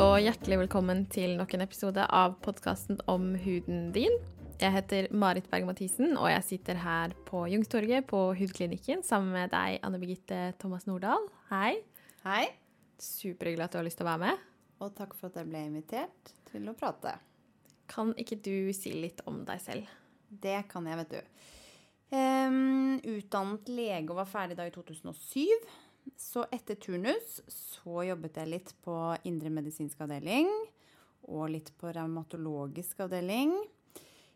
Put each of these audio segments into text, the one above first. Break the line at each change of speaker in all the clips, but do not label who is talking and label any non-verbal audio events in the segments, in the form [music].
og hjertelig velkommen til nok en episode av podkasten om huden din. Jeg heter Marit Berg-Mathisen, og jeg sitter her på Jungstorget på Hudklinikken sammen med deg, Anne Birgitte Thomas Nordahl. Hei.
Hei.
Superhyggelig at du har lyst til å være med.
Og takk for at jeg ble invitert til å prate.
Kan ikke du si litt om deg selv?
Det kan jeg, vet du. Um, utdannet lege og var ferdig da i 2007. Så etter turnus så jobbet jeg litt på indremedisinsk avdeling og litt på revmatologisk avdeling.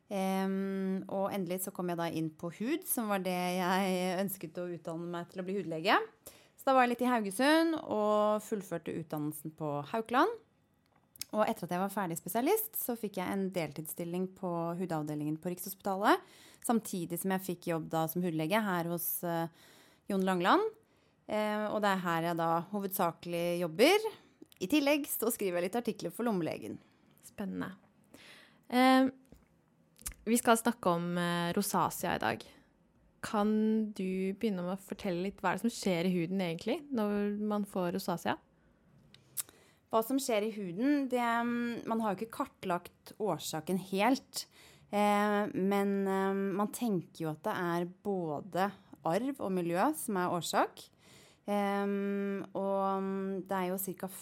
Um, og endelig så kom jeg da inn på hud, som var det jeg ønsket å utdanne meg til å bli hudlege. Så da var jeg litt i Haugesund og fullførte utdannelsen på Haukeland. Og etter at jeg var ferdig spesialist, så fikk jeg en deltidsstilling på hudavdelingen på Rikshospitalet. Samtidig som jeg fikk jobb da som hudlege her hos uh, Jon Langland. Uh, og det er her jeg da hovedsakelig jobber. I tillegg så skriver jeg litt artikler for Lommelegen.
Spennende. Eh, vi skal snakke om rosacea i dag. Kan du begynne med å fortelle litt hva er det som skjer i huden egentlig når man får rosacea?
Hva som skjer i huden, det Man har jo ikke kartlagt årsaken helt. Eh, men eh, man tenker jo at det er både arv og miljø som er årsak. Eh, og det er jo ca.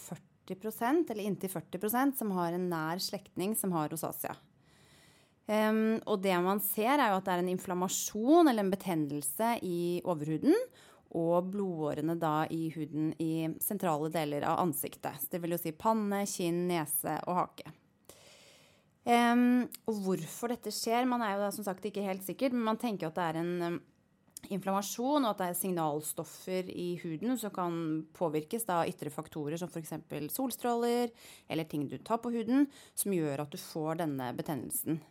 40% eller inntil 40% som har en nær slektning som har rosacea. Um, og det man ser, er jo at det er en inflammasjon eller en betennelse i overhuden. Og blodårene da i huden i sentrale deler av ansiktet. Så det vil jo si panne, kinn, nese og hake. Um, og hvorfor dette skjer, man er jo da som sagt ikke helt sikker, men man tenker at det er en um, inflammasjon, og at det er signalstoffer i huden som kan påvirkes av ytre faktorer som f.eks. solstråler eller ting du tar på huden, som gjør at du får denne betennelsen.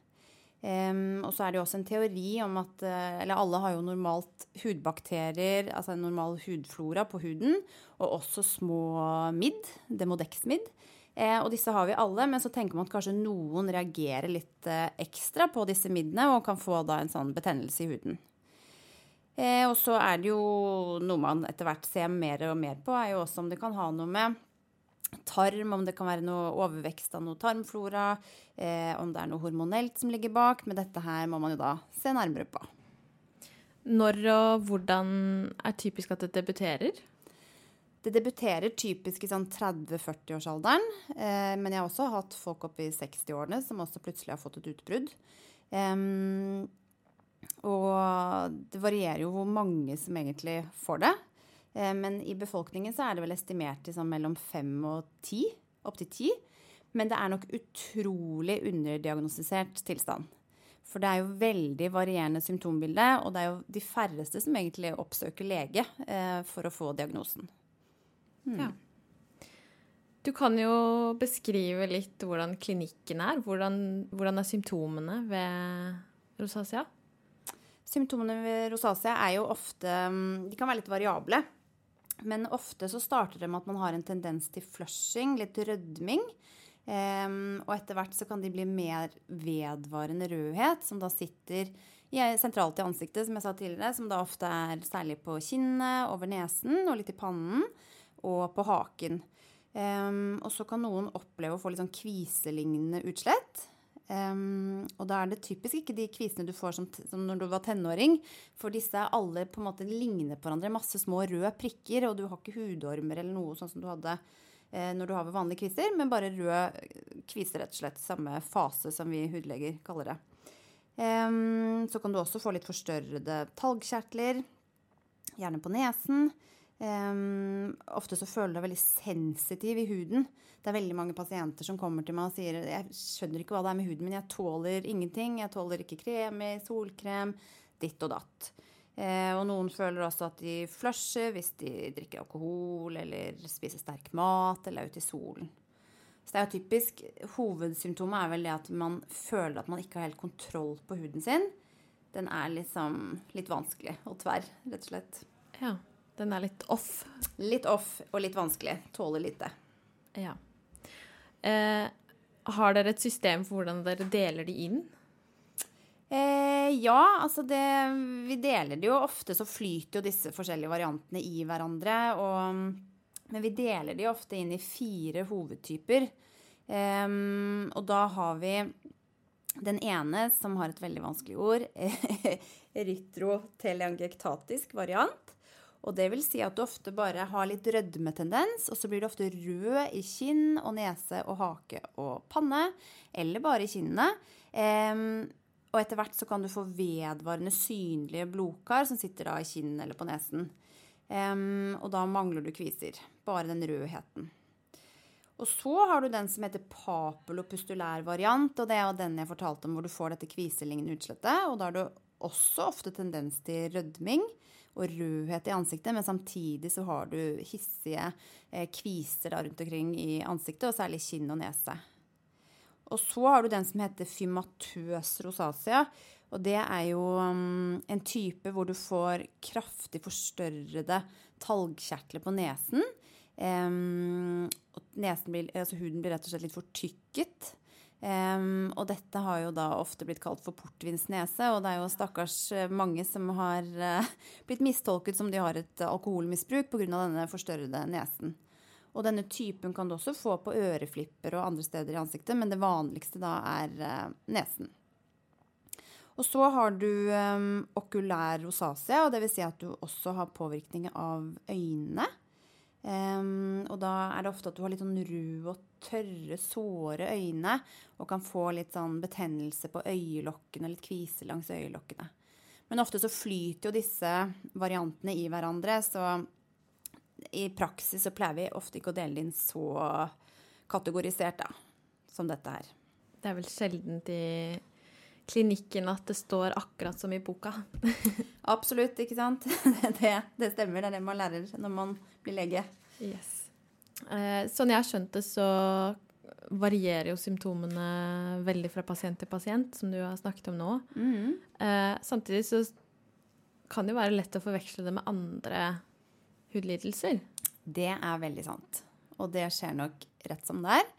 Um, og så er det jo også en teori om at uh, Eller alle har jo normalt hudbakterier, altså en normal hudflora på huden, og også små midd, demodex-midd. Eh, og disse har vi alle, men så tenker man at kanskje noen reagerer litt eh, ekstra på disse middene og kan få da en sånn betennelse i huden. Eh, og så er det jo noe man etter hvert ser mer og mer på, er jo også om det kan ha noe med tarm, om det kan være noe overvekst av noe tarmflora, eh, om det er noe hormonelt som ligger bak. Men dette her må man jo da se nærmere på.
Når og hvordan er typisk at det debuterer?
Det debuterer typisk i sånn 30-40-årsalderen. Eh, men jeg har også hatt folk opp i 60-årene som også plutselig har fått et utbrudd. Um, og det varierer jo hvor mange som egentlig får det. Eh, men i befolkningen så er det vel estimert liksom mellom fem og ti. Opptil ti. Men det er nok utrolig underdiagnostisert tilstand. For det er jo veldig varierende symptombilde, og det er jo de færreste som egentlig oppsøker lege eh, for å få diagnosen.
Hmm. Ja. Du kan jo beskrive litt hvordan klinikken er. Hvordan, hvordan er symptomene ved rosacea?
Symptomene ved rosacea er jo ofte mm, De kan være litt variable. Men ofte så starter det med at man har en tendens til flushing, litt rødming. Um, og etter hvert så kan de bli mer vedvarende rødhet, som da sitter sentralt i ansiktet, som jeg sa tidligere, som da ofte er særlig på kinnet, over nesen og litt i pannen og på haken. Um, og så kan noen oppleve å få litt sånn kviselignende utslett. Um, og da er det typisk ikke de kvisene du får som, som, når du var tenåring. For disse alle på en måte ligner på hverandre. Masse små røde prikker, og du har ikke hudormer eller noe sånn som du hadde eh, når du har vanlige kviser, men bare røde kviser, rett og slett. Samme fase som vi hudleger kaller det. Um, så kan du også få litt forstørrede talgkjertler, gjerne på nesen. Um, ofte så føler du deg veldig sensitiv i huden. Det er veldig mange pasienter som kommer til meg og sier jeg skjønner ikke hva det er med huden min, jeg tåler ingenting. Jeg tåler ikke kremer, solkrem, ditt og datt. Uh, og noen føler også at de flusher hvis de drikker alkohol eller spiser sterk mat eller er ute i solen. Så det er jo typisk, Hovedsymptomet er vel det at man føler at man ikke har helt kontroll på huden sin. Den er liksom litt vanskelig og tverr, rett og slett.
Ja. Den er litt off.
Litt off og litt vanskelig. Tåler lite.
Ja. Eh, har dere et system for hvordan dere deler de inn?
Eh, ja, altså det Vi deler det jo ofte, så flyter jo disse forskjellige variantene i hverandre. Og Men vi deler de ofte inn i fire hovedtyper. Eh, og da har vi den ene som har et veldig vanskelig ord, [laughs] erytroteleangiektatisk variant. Og det vil si at du ofte bare har litt rødmetendens, og så blir du ofte rød i kinn og nese og hake og panne, eller bare i kinnene. Um, og etter hvert så kan du få vedvarende synlige blodkar som sitter da i kinnene eller på nesen. Um, og da mangler du kviser. Bare den rødheten. Og så har du den som heter papulopustulær variant, og det er jo den jeg fortalte om hvor du får dette kviselignende utslettet. Og da har du også ofte tendens til rødming og rødhet i ansiktet, men samtidig så har du hissige eh, kviser rundt omkring i ansiktet, og særlig kinn og nese. Og så har du den som heter fymatøs rosacea. Og det er jo um, en type hvor du får kraftig forstørrede talgkjertler på nesen. Nesen blir, altså huden blir rett og slett litt for tykket. Um, og dette har jo da ofte blitt kalt for portvinsnese, og det er jo stakkars eh, mange som har uh, [laughs] blitt mistolket som de har et alkoholmisbruk pga. denne forstørrede nesen. Og denne typen kan du også få på øreflipper og andre steder i ansiktet, men det vanligste da er uh, nesen. Og så har du um, okulær rosacea, og det vil si at du også har påvirkning av øynene. Um, og da er det ofte at du har litt sånn ru og tørre, såre øyne og kan få litt sånn betennelse på øyelokkene, litt kvise langs øyelokkene. Men ofte så flyter jo disse variantene i hverandre, så i praksis så pleier vi ofte ikke å dele det inn så kategorisert, da, som dette her.
Det er vel sjelden i klinikken at det står akkurat som i boka. [laughs]
Absolutt, ikke sant. [laughs] Det, det, stemmer. Det er det man lærer når man blir lege.
Yes. Eh, sånn jeg har skjønt det, så varierer jo symptomene veldig fra pasient til pasient, som du har snakket om nå. Mm. Eh, samtidig så kan det jo være lett å forveksle det med andre hudlidelser.
Det er veldig sant. Og det skjer nok rett som det er.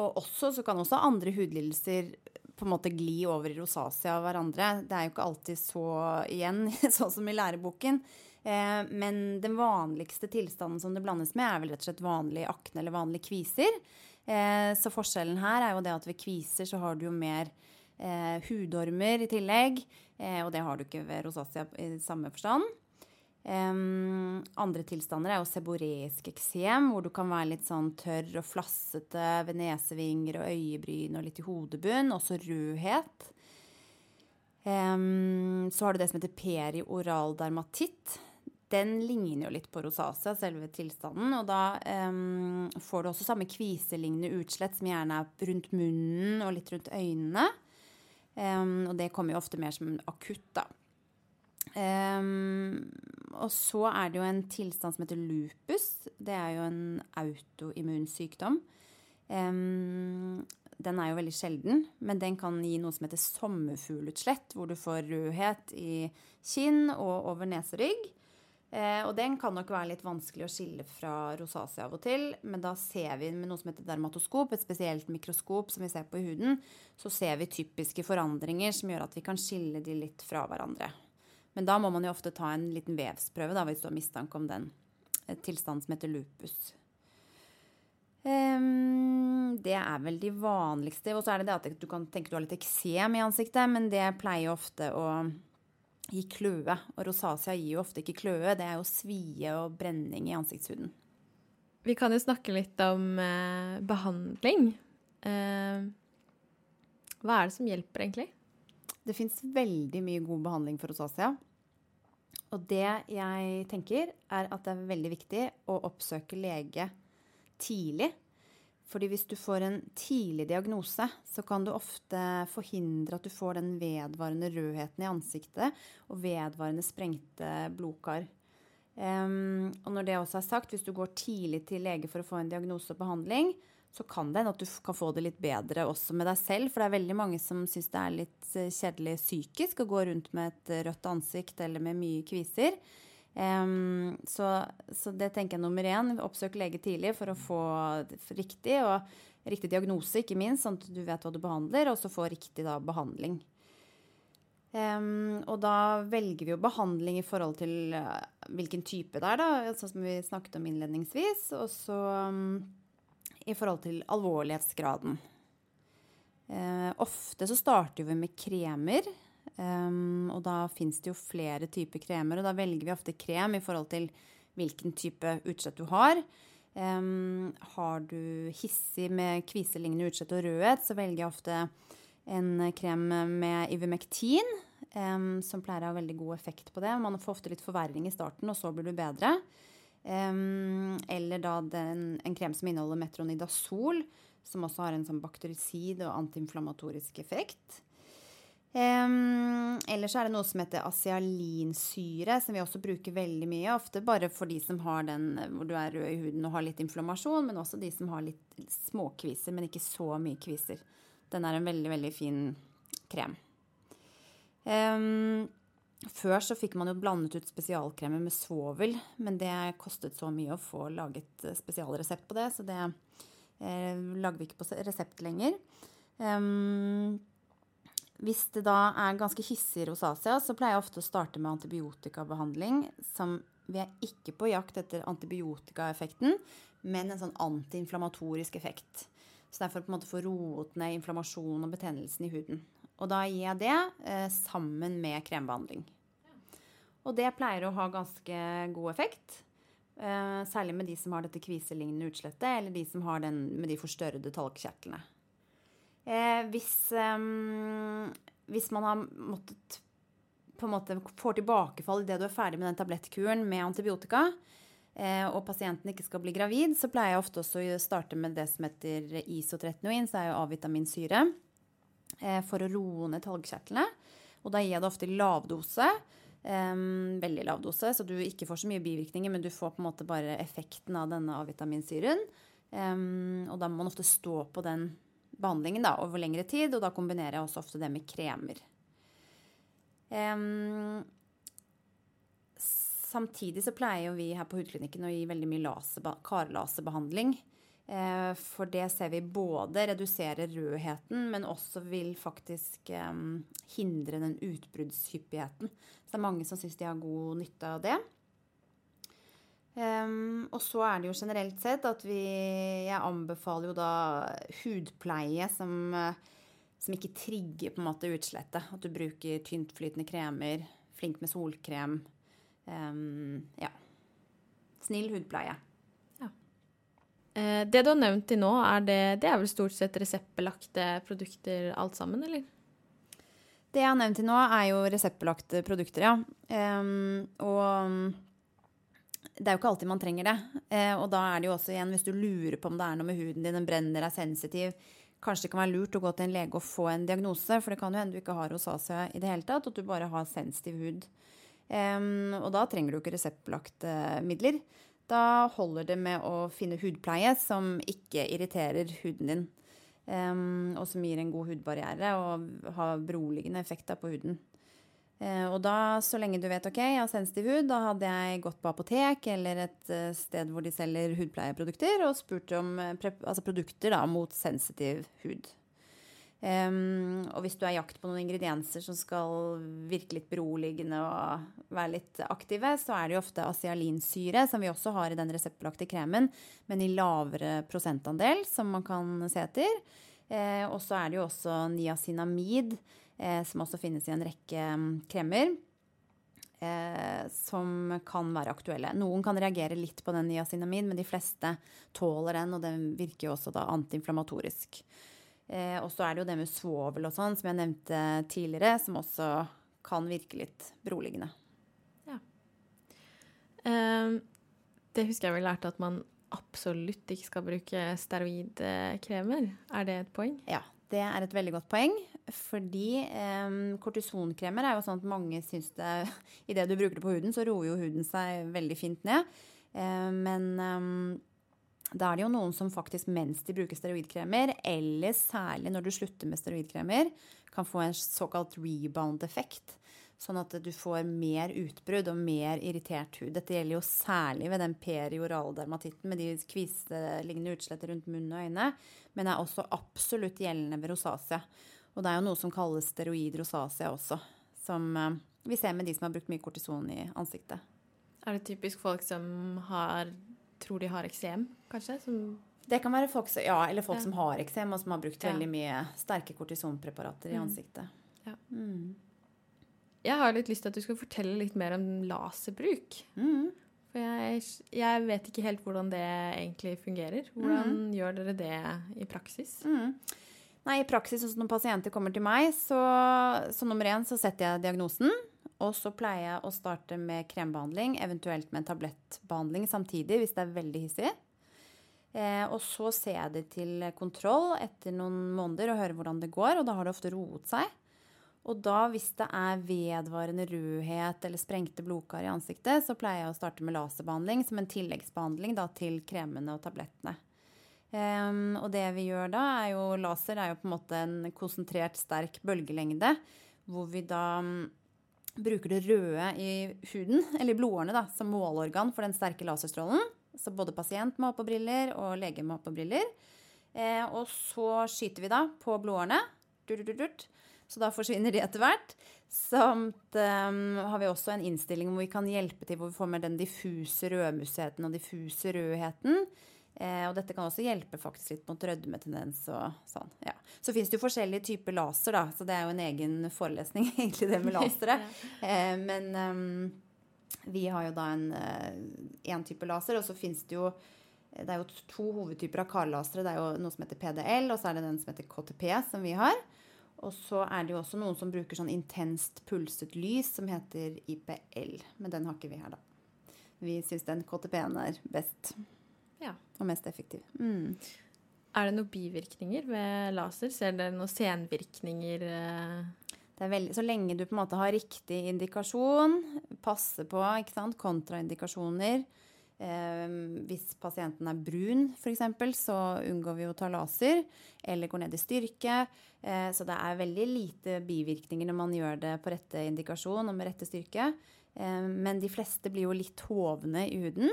Og også så kan også andre hudlidelser på en måte gli over i rosacea av hverandre. Det er jo ikke alltid så igjen, [laughs] sånn som i læreboken. Eh, men den vanligste tilstanden som det blandes med, er vel rett og slett vanlig akne eller vanlige kviser. Eh, så forskjellen her er jo det at ved kviser så har du jo mer eh, hudormer i tillegg. Og det har du ikke ved rosacea i samme forstand. Um, andre tilstander er jo seboreisk eksem, hvor du kan være litt sånn tørr og flassete ved nesevinger og øyebryn og litt i hodebunn. Også rødhet. Um, så har du det som heter perioral dermatitt. Den ligner jo litt på rosacea, selve tilstanden. Og da um, får du også samme kviselignende utslett som gjerne er rundt munnen og litt rundt øynene. og det kommer jo ofte mer som akutt, da. Um, og så er det jo en tilstand som heter lupus. Det er jo en autoimmun sykdom. Um, den er jo veldig sjelden, men den kan gi noe som heter sommerfuglutslett, hvor du får rødhet i kinn og over neserygg. Eh, og den kan nok være litt vanskelig å skille fra rosacea av og til, men da ser vi med noe som heter dermatoskop, et spesielt mikroskop som vi ser på i huden, så ser vi typiske forandringer som gjør at vi kan skille de litt fra hverandre. Men da må man jo ofte ta en liten vevsprøve da, hvis du har mistanke om den tilstanden som heter lupus. Um, det er vel de vanligste. Og så er det det at du kan tenke du har litt eksem i ansiktet, men det pleier ofte å gi kløe. Og rosacea gir jo ofte ikke kløe, det er jo svie og brenning i ansiktshuden.
Vi kan jo snakke litt om eh, behandling. Eh, hva er det som hjelper, egentlig?
Det fins veldig mye god behandling for rosacea. Og det jeg tenker, er at det er veldig viktig å oppsøke lege tidlig. Fordi hvis du får en tidlig diagnose, så kan du ofte forhindre at du får den vedvarende rødheten i ansiktet og vedvarende sprengte blodkar. Um, og når det også er sagt, hvis du går tidlig til lege for å få en diagnose og behandling, så kan det hende at du kan få det litt bedre også med deg selv. For det er veldig mange som syns det er litt eh, kjedelig psykisk å gå rundt med et rødt ansikt eller med mye kviser. Um, så, så, det tenker jeg nummer én. Oppsøk lege tidlig for å få riktig, og riktig diagnose, ikke minst, sånn at du vet hva du behandler, og så få riktig da, behandling. Um, og da velger vi jo behandling i forhold til uh, hvilken type det er, da, sånn som vi snakket om innledningsvis. Og så um, i forhold til alvorlighetsgraden. Eh, ofte så starter vi med kremer. Um, og da fins det jo flere typer kremer, og da velger vi ofte krem i forhold til hvilken type utslett du har. Um, har du hissig med kviselignende utslett og rødhet, så velger jeg ofte en krem med Ivermectin, um, som pleier å ha veldig god effekt på det. Man får ofte litt forverring i starten, og så blir du bedre. Um, eller da den, en krem som inneholder metronidazol, som også har en sånn bakterisid og antiinflammatorisk effekt. Um, ellers er det noe som heter asialinsyre, som vi også bruker veldig mye. Ofte bare for de som har den hvor du er rød i huden og har litt inflammasjon, men også de som har litt småkviser, men ikke så mye kviser. Den er en veldig, veldig fin krem. Um, før så fikk man jo blandet ut spesialkremer med svovel, men det kostet så mye å få laget spesialresept på det, så det eh, lager vi ikke på resept lenger. Um, hvis det da er ganske hissig rosacea, så pleier jeg ofte å starte med antibiotikabehandling. Som vi er ikke på jakt etter antibiotikaeffekten, men en sånn antiinflamatorisk effekt. Så det er for å få roet ned inflammasjonen og betennelsen i huden. Og da gir jeg det eh, sammen med krembehandling. Og det pleier å ha ganske god effekt. Eh, særlig med de som har dette kviselignende utslettet, eller de som har den med de forstørrede talgkjertlene. Eh, hvis, um, hvis, man har måttet på en måte får tilbakefall idet du er ferdig med den tablettkuren med antibiotika, eh, og pasienten ikke skal bli gravid, så pleier jeg ofte også å starte med det som heter isotretinoin, så er jo A-vitaminsyre, eh, for å roe ned talgkjertlene. Og da gir jeg det ofte lavdose. Um, veldig lav dose, så du ikke får så mye bivirkninger, men du får på en måte bare effekten av denne A-vitaminsyren. Um, og da må man ofte stå på den behandlingen da, over lengre tid, og da kombinerer jeg også ofte det med kremer. Um, samtidig så pleier jo vi her på hudklinikken å gi veldig mye karlaserbehandling. Eh, for det ser vi både reduserer rødheten, men også vil faktisk eh, hindre den utbruddshyppigheten. Så det er mange som syns de har god nytte av det. Um, og så er det jo generelt sett at vi Jeg anbefaler jo da hudpleie som, som ikke trigger på en måte utslettet. At du bruker tyntflytende kremer, flink med solkrem. Ja. Snill hudpleie.
Eh, det du har nevnt til nå, er det, det er vel stort sett reseptbelagte produkter alt sammen, eller?
Det jeg har nevnt til nå, er jo reseptbelagte produkter, ja. Um, og det er jo ikke alltid man trenger det. Eh, og da er det jo også igjen, hvis du lurer på om det er noe med huden din, den brenner, er sensitiv, kanskje det kan være lurt å gå til en lege og få en diagnose, for det kan jo hende du ikke har rosacea i det hele tatt, at du bare har sensitiv hud. Um, og da trenger du ikke reseptbelagte midler. Da holder det med å finne hudpleie som ikke irriterer huden din, um, og som gir en god hudbarriere og har beroligende effekter på huden. Uh, og da, så lenge du vet ok, jeg har sensitiv hud, da hadde jeg gått på apotek eller et eh, sted hvor de selger hudpleieprodukter, og spurt om eh, altså produkter da, mot sensitiv hud. Um, og hvis du er i jakt på noen ingredienser som skal virke litt beroligende og være litt aktive, så er det jo ofte asialinsyre, som vi også har i den reseptbelagte kremen, men i lavere prosentandel, som man kan se etter. Eh, og så er det jo også niacinamid eh, som også finnes i en rekke kremer. Eh, som kan være aktuelle. Noen kan reagere litt på den niacinamid, men de fleste tåler den, og den virker jo også da antiinflamatorisk. Og så er det jo det med svovel og sånn, som jeg nevnte tidligere, som også kan virke litt beroligende. Ja.
Eh, det husker jeg vi lærte at man absolutt ikke skal bruke steroidkremer. Er det et poeng?
Ja, det er et veldig godt poeng. Fordi eh, kortisonkremer er jo sånn at mange syns det Idet du bruker det på huden, så roer jo huden seg veldig fint ned. Eh, men eh, da er det jo noen som faktisk mens de bruker steroidkremer, eller særlig når du slutter med steroidkremer, kan få en såkalt rebound-effekt. Sånn at du får mer utbrudd og mer irritert hud. Dette gjelder jo særlig ved den perioraldermatitten med de kviselignende utsletter rundt munn og øyne, men er også absolutt gjeldende ved rosacea. Og det er jo noe som kalles steroid rosacea også. som eh, vi ser med de som har brukt mye kortison i ansiktet.
Er det typisk folk som har, tror de har eksem, kanskje? Som
Det kan være folk, ja, eller folk
Ja.
som har eksem, og som har brukt veldig mye sterke kortisonpreparater i
Mm.
ansiktet.
Ja.
Mm.
Jeg har litt lyst til at du skal fortelle litt mer om laserbruk.
Mm.
For jeg, jeg vet ikke helt hvordan det egentlig fungerer. Hvordan gjør dere det i praksis?
Mm. Nei, i praksis, sånn når pasienter kommer til meg, så, så nummer én så setter jeg diagnosen. Og så pleier jeg å starte med krembehandling, eventuelt med en tablettbehandling samtidig hvis det er veldig hissig. Eh, og så ser jeg det til kontroll etter noen måneder og hører hvordan det går, og da har det ofte roet seg. Og da, hvis det er vedvarende rødhet eller sprengte blodkar i ansiktet, så pleier jeg å starte med laserbehandling som en tilleggsbehandling da, til kremene og tablettene. Um, og det vi gjør da, er jo laser er jo på en måte en konsentrert, sterk bølgelengde, hvor vi da um, bruker det røde i huden, eller i blodårene, da, som målorgan for den sterke laserstrålen. Så både pasient må ha på briller, og lege må ha på briller. Eh, og så skyter vi da på blodårene. Så da forsvinner de etter hvert. Samt um, har vi også en innstilling hvor vi kan hjelpe til hvor vi får med den diffuse rødmusheten og diffuse rødheten. Eh, og dette kan også hjelpe faktisk litt mot rødmetendens og sånn. Ja. Så fins det jo forskjellige typer laser, da. Så det er jo en egen forelesning, [laughs] egentlig, det med lasere. [laughs] eh, men um, vi har jo da en, én type laser, og så fins det jo det er jo to hovedtyper av karlasere. Det er jo noe som heter PDL, og så er det den som heter KTP, som vi har. Og så er det jo også noen som bruker sånn intenst pulset lys, som heter IPL. Men den har ikke vi her, da. Vi syns den KTP-en er best.
Ja.
Og mest effektiv. Mm.
Er det noen bivirkninger ved laser? Ser dere noen senvirkninger?
Veldig, så lenge du på en måte har riktig indikasjon, passe på kontraindikasjoner. Eh, hvis pasienten er brun, f.eks., så unngår vi å ta laser. Eller går ned i styrke. Eh, så det er veldig lite bivirkninger når man gjør det på rette indikasjon og med rette styrke. Eh, men de fleste blir jo litt hovne i huden.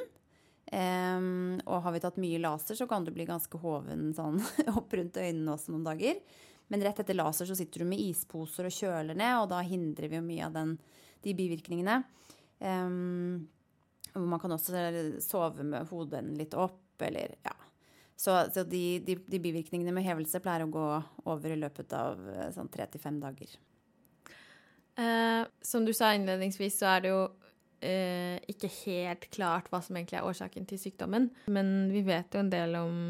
Eh, og har vi tatt mye laser, så kan du bli ganske hoven sånn [laughs] opp rundt øynene også noen dager. Men rett etter laser så sitter du med isposer og kjøler ned, og da hindrer vi jo mye av den, de bivirkningene. Um, man kan også sove med hodet litt opp, eller ja. Så, så de, de, de, bivirkningene med hevelse pleier å gå over i løpet av sånn tre til fem dager.
Eh, som du sa innledningsvis, så er det jo eh, ikke helt klart hva som egentlig er årsaken til sykdommen. Men vi vet jo en del om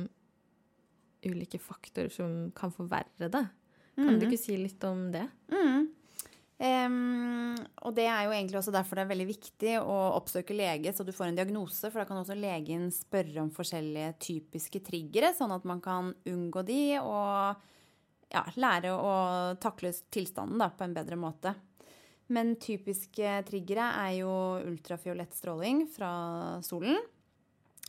ulike faktorer som kan forverre det. Kan du ikke si litt om det?
Mm. Um, og det er jo egentlig også derfor det er veldig viktig å oppsøke lege, så du får en diagnose. For da kan også legen spørre om forskjellige typiske triggere, sånn at man kan unngå de og ja, lære å takle tilstanden da, på en bedre måte. Men typiske triggere er jo ultrafiolett stråling fra solen.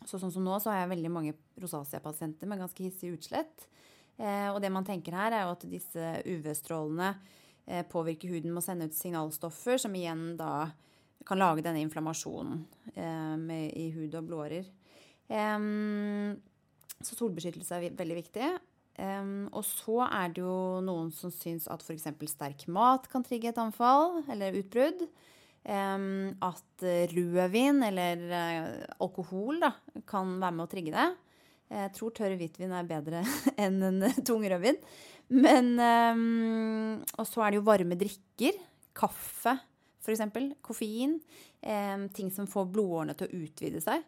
Så sånn som nå så har jeg veldig mange rosacea-pasienter med ganske hissig utslett. Eh, og det man tenker her, er jo at disse UV-strålene eh, påvirker huden med å sende ut signalstoffer, som igjen da kan lage denne inflammasjonen eh, med, i hud og blodårer. så solbeskyttelse er veldig viktig. Og så er det jo noen som syns at f.eks. sterk mat kan trigge et anfall eller utbrudd. At rødvin eller uh, alkohol da, kan være med å trigge det. Jeg tror tørr hvitvin er bedre [laughs] enn en tung rødvin. Men Og så er det jo varme drikker. Kaffe, f.eks. Koffein. ting som får blodårene til å utvide seg.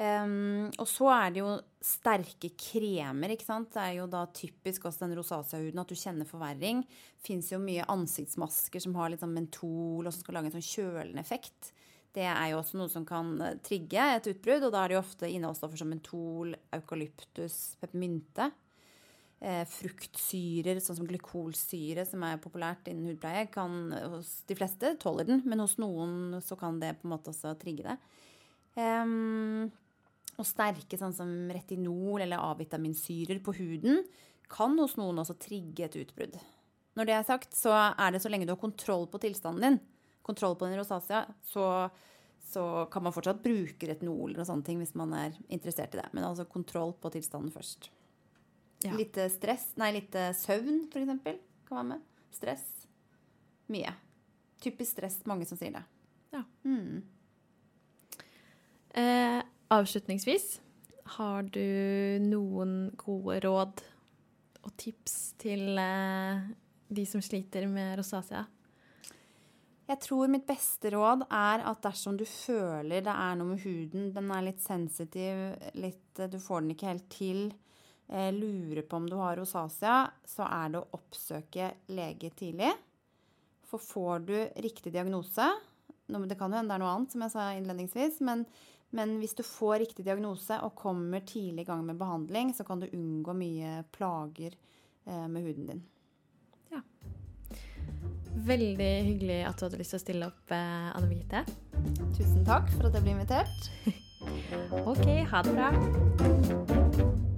Um, og så er det jo sterke kremer. ikke sant? Det er jo da typisk også den rosacea-huden at du kjenner forverring. Fins jo mye ansiktsmasker som har litt sånn mentol og som skal lage en sånn kjølende effekt. Det er jo også noe som kan trigge et utbrudd, og da er det jo ofte innholdsstoffer som mentol, eukalyptus, peppermynte. Eh, fruktsyrer, sånn som glykolsyre, som er populært innen hudpleie, kan hos de fleste tåler den, men hos noen så kan det på en måte også trigge det. Um, og sterke sånn som retinol eller A-vitaminsyrer på huden kan hos noen også trigge et utbrudd. Når det er sagt, så er det så lenge du har kontroll på tilstanden din, kontroll på din rosacea, så, så kan man fortsatt bruke retinol og sånne ting hvis man er interessert i det. Men altså kontroll på tilstanden først. Ja. Litt stress, nei, litt søvn, eksempel, kan være med. Stress. Mye. typisk stress, mange som sier det.
Ja.
Mm.
Eh, avslutningsvis, har du noen gode råd og tips til eh, de som sliter med rosacea?
Jeg tror mitt beste råd er at dersom du føler det er noe med huden, den er litt sensitiv, litt, du får den ikke helt til, eh, lurer på om du har rosacea, så er det å oppsøke lege tidlig. For får du riktig diagnose Det kan jo hende det er noe annet, som jeg sa innledningsvis, men, men hvis du får riktig diagnose og kommer tidlig i gang med behandling, så kan du unngå mye plager eh, med huden din. Ja.
Veldig hyggelig at du hadde lyst til å stille opp, eh, Anne Birgitte.
Tusen takk for at jeg ble invitert. [laughs]
OK, ha det bra.